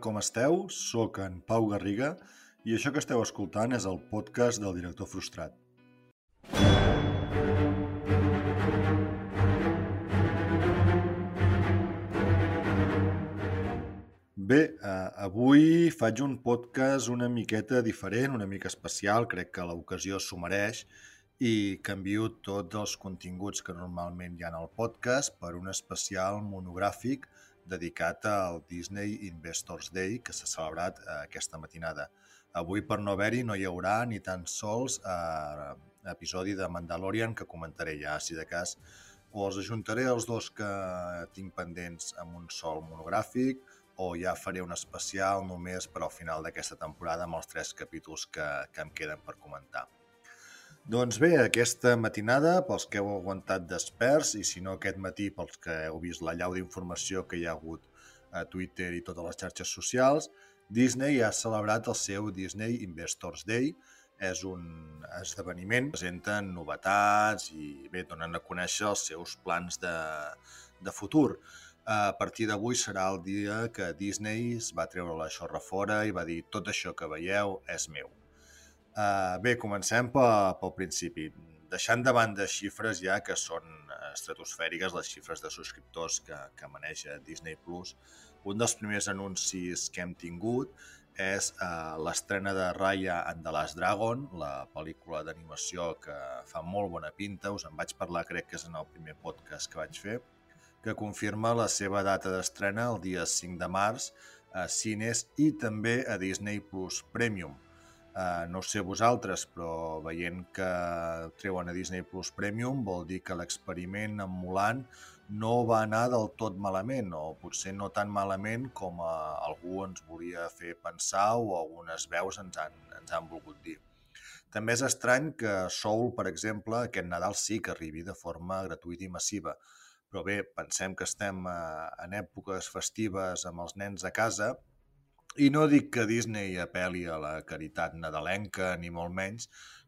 com esteu? Soc en Pau Garriga i això que esteu escoltant és el podcast del director frustrat. Bé, eh, avui faig un podcast una miqueta diferent, una mica especial, crec que l'ocasió s'ho mereix i canvio tots els continguts que normalment hi ha al podcast per un especial monogràfic dedicat al Disney Investors Day que s'ha celebrat eh, aquesta matinada. Avui, per no haver-hi, no hi haurà ni tan sols eh, episodi de Mandalorian que comentaré ja, si de cas o els ajuntaré els dos que tinc pendents amb un sol monogràfic o ja faré un especial només per al final d'aquesta temporada amb els tres capítols que, que em queden per comentar. Doncs bé, aquesta matinada, pels que heu aguantat desperts, i si no aquest matí pels que heu vist la llau d'informació que hi ha hagut a Twitter i totes les xarxes socials, Disney ha celebrat el seu Disney Investors Day. És un esdeveniment, presenten novetats i bé, donen a conèixer els seus plans de, de futur. A partir d'avui serà el dia que Disney es va treure la xorra fora i va dir tot això que veieu és meu. Uh, bé, comencem pel principi. Deixant de banda xifres ja que són estratosfèriques, les xifres de subscriptors que, que maneja Disney+, Plus, un dels primers anuncis que hem tingut és uh, l'estrena de Raya and the Last Dragon, la pel·lícula d'animació que fa molt bona pinta, us en vaig parlar crec que és en el primer podcast que vaig fer, que confirma la seva data d'estrena el dia 5 de març a cines i també a Disney Plus Premium. Uh, no sé vosaltres, però veient que treuen a Disney Plus Premium vol dir que l'experiment amb Mulan no va anar del tot malament, o potser no tan malament com uh, algú ens volia fer pensar o algunes veus ens han, ens han volgut dir. També és estrany que Soul, per exemple, aquest Nadal sí que arribi de forma gratuïta i massiva, però bé, pensem que estem eh, en èpoques festives amb els nens a casa i no dic que Disney apel·li a la caritat nadalenca, ni molt menys,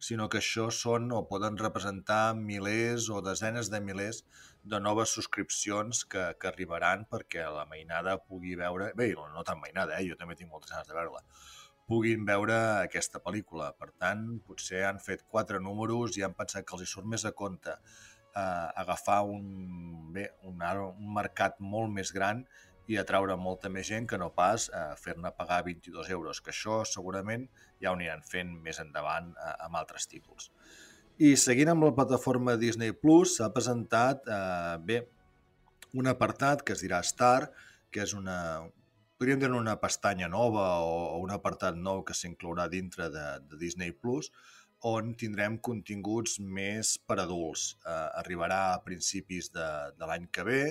sinó que això són o poden representar milers o desenes de milers de noves subscripcions que, que arribaran perquè la mainada pugui veure... Bé, no tan mainada, eh? jo també tinc moltes ganes de veure-la puguin veure aquesta pel·lícula. Per tant, potser han fet quatre números i han pensat que els hi surt més a compte eh, agafar un, bé, un, un mercat molt més gran i atraure molta més gent que no pas eh, fer-ne pagar 22 euros, que això segurament ja ho aniran fent més endavant eh, amb altres títols. I seguint amb la plataforma Disney Plus, s'ha presentat eh, bé un apartat que es dirà Star, que és una, podríem dir una pestanya nova o, un apartat nou que s'inclourà dintre de, de Disney Plus, on tindrem continguts més per adults. Eh, arribarà a principis de, de l'any que ve,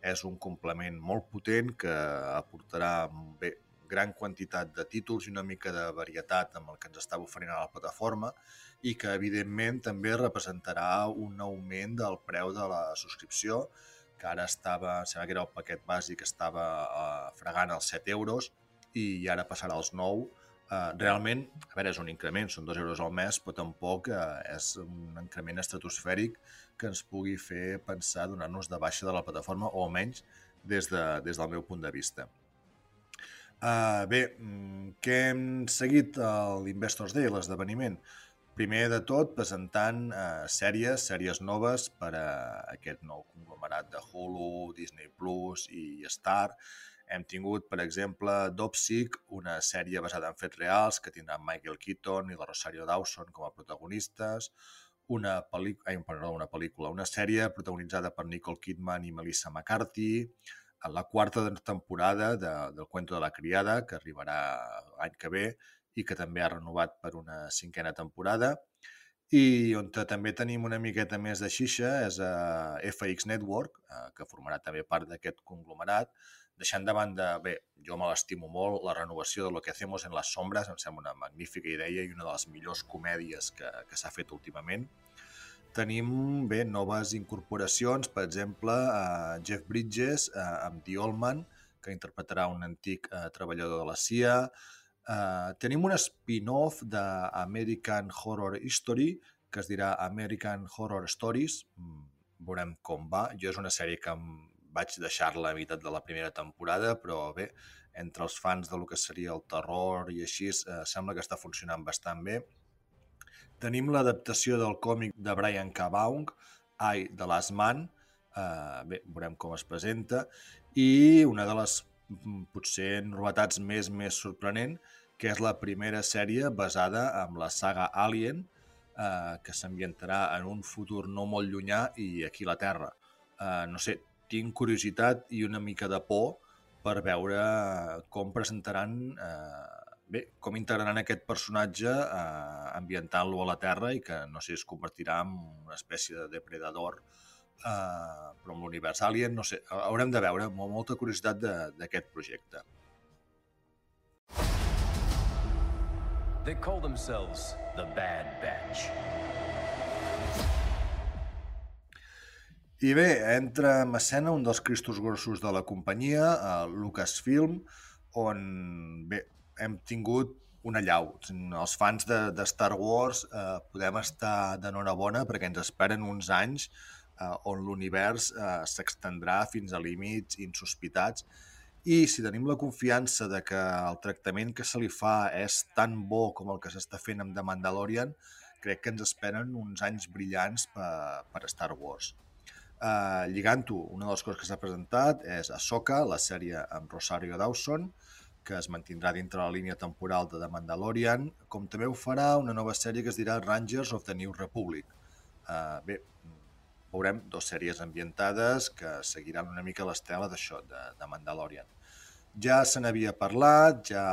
és un complement molt potent que aportarà bé, gran quantitat de títols i una mica de varietat amb el que ens estava oferint a la plataforma i que, evidentment, també representarà un augment del preu de la subscripció, que ara estava, sembla que era el paquet bàsic, estava eh, fregant els 7 euros i ara passarà als 9 Uh, realment, a veure, és un increment, són 2 euros al mes, però tampoc uh, és un increment estratosfèric que ens pugui fer pensar donar-nos de baixa de la plataforma, o almenys des, de, des del meu punt de vista. Uh, bé, mm, què hem seguit l'Investors Day, l'esdeveniment? Primer de tot, presentant uh, sèries, sèries noves per a aquest nou conglomerat de Hulu, Disney Plus i Star, hem tingut, per exemple, Dopsic, una sèrie basada en fets reals que tindrà Michael Keaton i la Rosario Dawson com a protagonistes, una, pel·lícula, ai, perdó, una pel·lícula, una sèrie protagonitzada per Nicole Kidman i Melissa McCarthy, en la quarta temporada de, del Cuento de la Criada, que arribarà l'any que ve i que també ha renovat per una cinquena temporada, i on també tenim una miqueta més de xixa és a FX Network, eh, que formarà també part d'aquest conglomerat, deixant de banda, bé, jo me l'estimo molt, la renovació de Lo que hacemos en les sombres em sembla una magnífica idea i una de les millors comèdies que, que s'ha fet últimament. Tenim bé noves incorporacions, per exemple, a Jeff Bridges a, amb The Old Man, que interpretarà un antic eh, treballador de la CIA. Eh, tenim un spin-off d'American Horror History, que es dirà American Horror Stories. Mm, veurem com va. Jo és una sèrie que vaig deixar-la meitat de la primera temporada, però bé, entre els fans de lo que seria el terror i així, eh, sembla que està funcionant bastant bé. Tenim l'adaptació del còmic de Brian K. Vaughan, I, The Last Man, eh, bé, veurem com es presenta, i una de les mm, potser novetats més més sorprenent, que és la primera sèrie basada en la saga Alien, eh, que s'ambientarà en un futur no molt llunyà i aquí a la Terra. Eh, no sé, tinc curiositat i una mica de por per veure com presentaran, eh, bé, com integraran aquest personatge eh, ambientant-lo a la Terra i que, no sé, es convertirà en una espècie de depredador eh, però amb l'univers Alien, no sé, haurem de veure, molta curiositat d'aquest projecte. They call themselves the Bad Batch. I bé, entra en escena un dels cristos grossos de la companyia, Lucasfilm, on bé, hem tingut una llau. Els fans de, de Star Wars eh, podem estar d'enhorabona perquè ens esperen uns anys eh, on l'univers eh, s'extendrà fins a límits insospitats i si tenim la confiança de que el tractament que se li fa és tan bo com el que s'està fent amb The Mandalorian, crec que ens esperen uns anys brillants per, per Star Wars. Uh, Lligant-ho, una de les coses que s'ha presentat és Ahsoka, la sèrie amb Rosario Dawson, que es mantindrà dintre la línia temporal de The Mandalorian, com també ho farà una nova sèrie que es dirà Rangers of the New Republic. Uh, bé, veurem dues sèries ambientades que seguiran una mica l'estela d'això, de, de Mandalorian. Ja se n'havia parlat, ja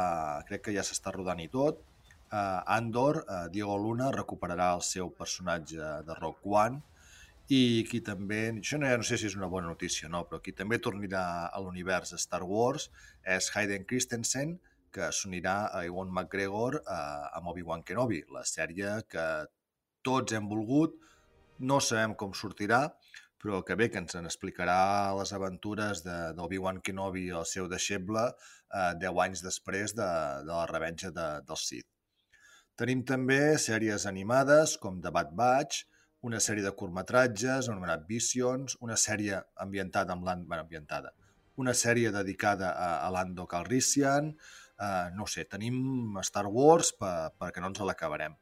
crec que ja s'està rodant i tot. Uh, Andor, uh, Diego Luna, recuperarà el seu personatge de Rock One i qui també, això no, ja no sé si és una bona notícia o no, però qui també tornarà a l'univers Star Wars és Hayden Christensen, que s'unirà a Ewan McGregor uh, amb Obi-Wan Kenobi, la sèrie que tots hem volgut, no sabem com sortirà, però que bé que ens en explicarà les aventures d'Obi-Wan Kenobi i el seu deixeble eh, 10 anys després de, de la revenja de, del Sith. Tenim també sèries animades com The Bad Batch, una sèrie de curtmetratges anomenat Visions, una sèrie ambientada amb l'And... Bueno, ambientada. Una sèrie dedicada a, a Lando Calrissian, eh, no sé, tenim Star Wars per, perquè no ens l'acabarem.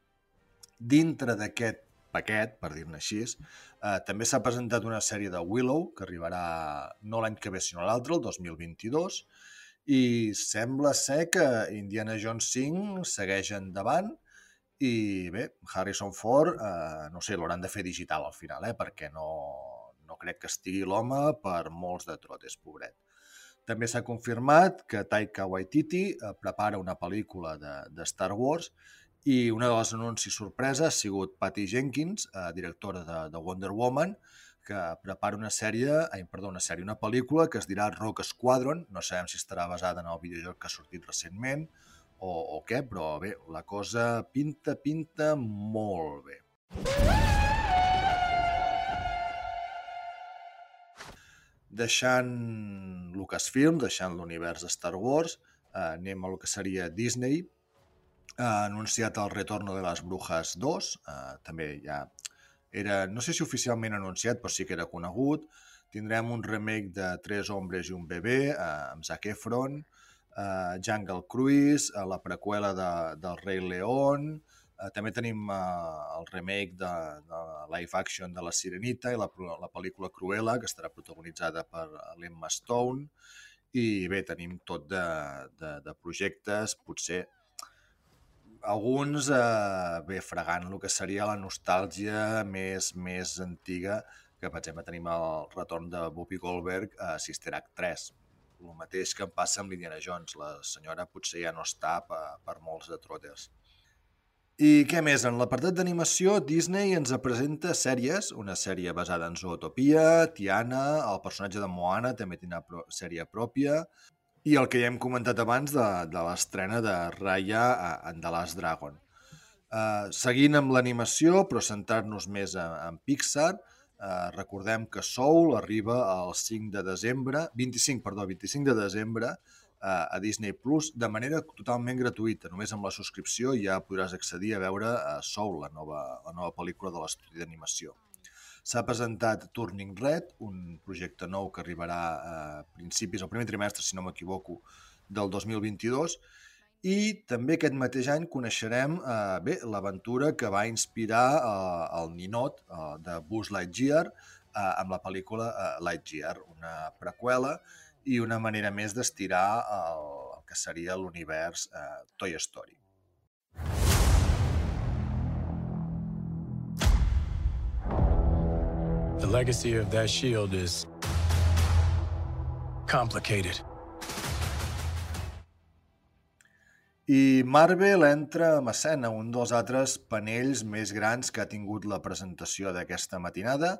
Dintre d'aquest paquet, per dir-ne així. Eh, també s'ha presentat una sèrie de Willow, que arribarà no l'any que ve, sinó l'altre, el 2022, i sembla ser que Indiana Jones 5 segueix endavant i bé, Harrison Ford, eh, no sé, l'hauran de fer digital al final, eh, perquè no, no crec que estigui l'home per molts de trotes, pobret. També s'ha confirmat que Taika Waititi eh, prepara una pel·lícula de, de Star Wars i una de les anuncis sorpresa ha sigut Patty Jenkins, eh, directora de, de Wonder Woman, que prepara una sèrie, ai, perdó, una sèrie, una pel·lícula que es dirà Rock Squadron, no sabem si estarà basada en el videojoc que ha sortit recentment o, o què, però bé, la cosa pinta, pinta molt bé. Deixant Lucasfilm, deixant l'univers de Star Wars, eh, anem a lo que seria Disney, ha anunciat el Retorno de les Brujas 2, eh, també ja era, no sé si oficialment anunciat, però sí que era conegut. Tindrem un remake de Tres hombres i un bebè, eh, amb Zac Efron, eh, Jungle Cruise, eh, la preqüela de, del Rei León, eh, també tenim eh, el remake de, de live action de La Sirenita i la, la pel·lícula Cruella, que estarà protagonitzada per l'Emma Stone, i bé, tenim tot de, de, de projectes, potser alguns eh, bé, fregant el que seria la nostàlgia més més antiga, que per exemple tenim el retorn de Whoopi Goldberg a Sister Act 3. El mateix que em passa amb l'Indiana Jones, la senyora potser ja no està per, per molts de trotters. I què més? En l'apartat d'animació, Disney ens presenta sèries, una sèrie basada en Zootopia, Tiana, el personatge de Moana també tindrà pro sèrie pròpia, i el que ja hem comentat abans de, de l'estrena de Raya en The Last Dragon. Uh, seguint amb l'animació, però centrar-nos més en, en Pixar, uh, recordem que Soul arriba el 5 de desembre, 25, perdó, 25 de desembre uh, a Disney Plus de manera totalment gratuïta. Només amb la subscripció ja podràs accedir a veure uh, Soul, la nova, la nova pel·lícula de l'estudi d'animació. S'ha presentat Turning Red, un projecte nou que arribarà a principis, al primer trimestre, si no m'equivoco, del 2022 i també aquest mateix any coneixerem eh, bé l'aventura que va inspirar eh, el ninot eh, de Buzz Lightyear eh, amb la pel·lícula eh, Lightyear, una preqüela i una manera més d'estirar el, el que seria l'univers eh, Toy Story. The legacy of that shield is complicated. I Marvel entra en escena, un dels altres panells més grans que ha tingut la presentació d'aquesta matinada.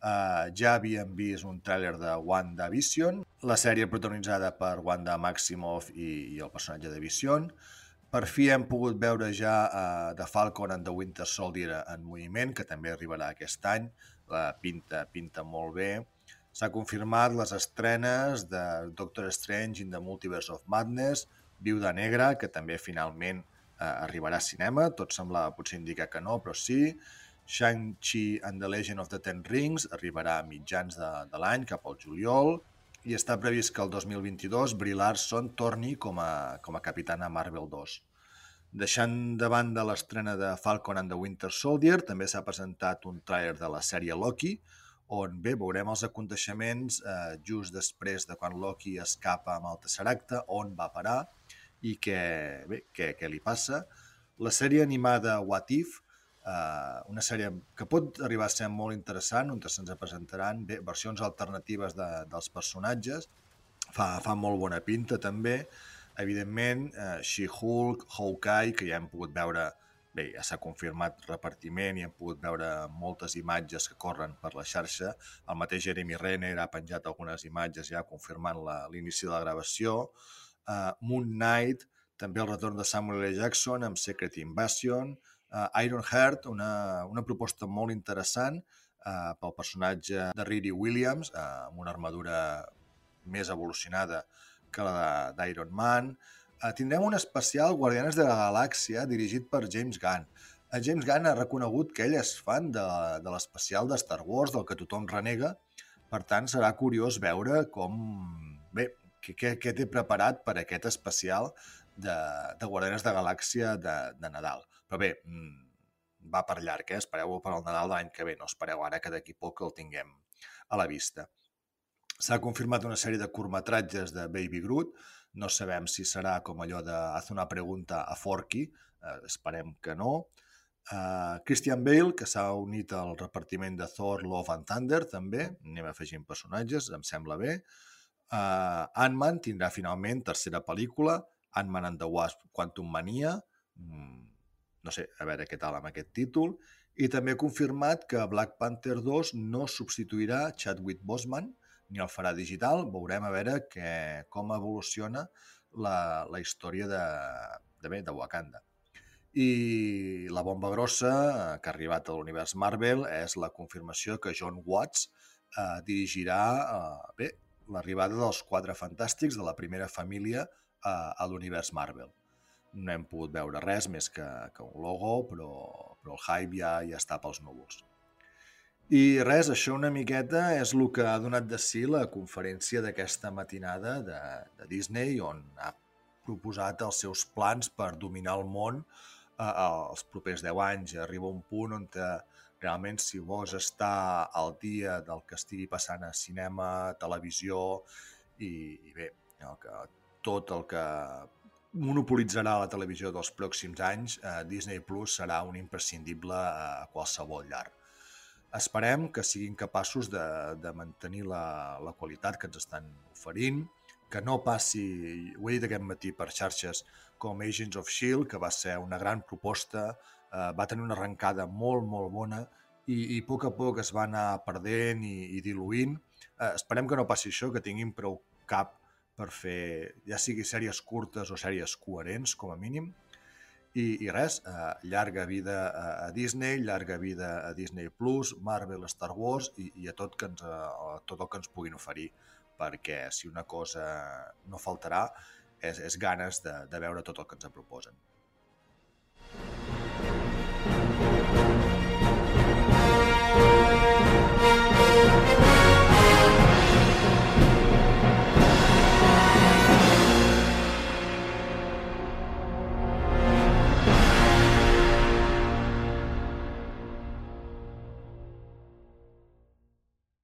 Uh, ja havíem vist un tràiler de WandaVision, la sèrie protagonitzada per Wanda Maximoff i, i el personatge de Vision. Per fi hem pogut veure ja uh, The Falcon and the Winter Soldier en moviment, que també arribarà aquest any. La pinta, pinta molt bé. S'ha confirmat les estrenes de Doctor Strange in the Multiverse of Madness, Viuda Negra, que també finalment eh, arribarà a cinema, tot sembla potser indicar que no, però sí. Shang-Chi and the Legend of the Ten Rings arribarà a mitjans de, de l'any, cap al juliol, i està previst que el 2022 Brie Larson torni com a, com a capitana Marvel 2. Deixant de banda l'estrena de Falcon and the Winter Soldier, també s'ha presentat un trailer de la sèrie Loki, on bé veurem els aconteixements eh, just després de quan Loki escapa amb el Tesseract, on va parar, i què, bé, què, què li passa. La sèrie animada What If, eh, una sèrie que pot arribar a ser molt interessant, on se'ns presentaran bé, versions alternatives de, dels personatges, fa, fa molt bona pinta també. Evidentment, eh, She-Hulk, Hawkeye, que ja hem pogut veure bé, ja s'ha confirmat repartiment i hem pogut veure moltes imatges que corren per la xarxa. El mateix Jeremy Renner ha penjat algunes imatges ja confirmant l'inici de la gravació uh, Moon Knight, també el retorn de Samuel L. Jackson amb Secret Invasion, uh, Iron Heart, una, una proposta molt interessant uh, pel personatge de Riri Williams, uh, amb una armadura més evolucionada que la d'Iron Man. Uh, tindrem un especial Guardianes de la Galàxia dirigit per James Gunn. Uh, James Gunn ha reconegut que ell és fan de, de l'especial de Star Wars, del que tothom renega, per tant serà curiós veure com... Bé, què, què, què té preparat per aquest especial de, de Guardianes de Galàxia de, de Nadal. Però bé, mm, va per llarg, eh? espereu per al Nadal de l'any que ve, no espereu ara que d'aquí poc el tinguem a la vista. S'ha confirmat una sèrie de curtmetratges de Baby Groot, no sabem si serà com allò de hacer una pregunta a Forky, eh, esperem que no. Uh, Christian Bale, que s'ha unit al repartiment de Thor, Love and Thunder, també, anem afegint personatges, em sembla bé. Ant-Man tindrà finalment tercera pel·lícula, Ant-Man and the Wasp Quantum Mania, mm, no sé, a veure què tal amb aquest títol, i també ha confirmat que Black Panther 2 no substituirà Chadwick Boseman ni el farà digital. Veurem a veure que, com evoluciona la, la història de, de, bé, de Wakanda. I la bomba grossa que ha arribat a l'univers Marvel és la confirmació que John Watts eh, dirigirà eh, bé, l'arribada dels quatre fantàstics de la primera família a, a l'univers Marvel. No hem pogut veure res més que, que un logo, però, però el hype ja, ja està pels núvols. I res, això una miqueta és el que ha donat de si la conferència d'aquesta matinada de, de Disney, on ha proposat els seus plans per dominar el món eh, els propers 10 anys. Arriba un punt on te, realment si vols estar al dia del que estigui passant a cinema, televisió i, i bé, el que, tot el que monopolitzarà la televisió dels pròxims anys, eh, Disney Plus serà un imprescindible a qualsevol llar. Esperem que siguin capaços de, de mantenir la, la qualitat que ens estan oferint, que no passi, ho he dit aquest matí per xarxes, com Agents of S.H.I.E.L.D., que va ser una gran proposta, eh, va tenir una arrencada molt, molt bona i, i a poc a poc es va anar perdent i, i diluint. Eh, esperem que no passi això, que tinguin prou cap per fer, ja sigui sèries curtes o sèries coherents, com a mínim. I, i res, eh, llarga vida a, a Disney, llarga vida a Disney+, Plus, Marvel, Star Wars i, i a, tot, que ens, a tot el que ens puguin oferir, perquè si una cosa no faltarà és, és ganes de, de veure tot el que ens proposen.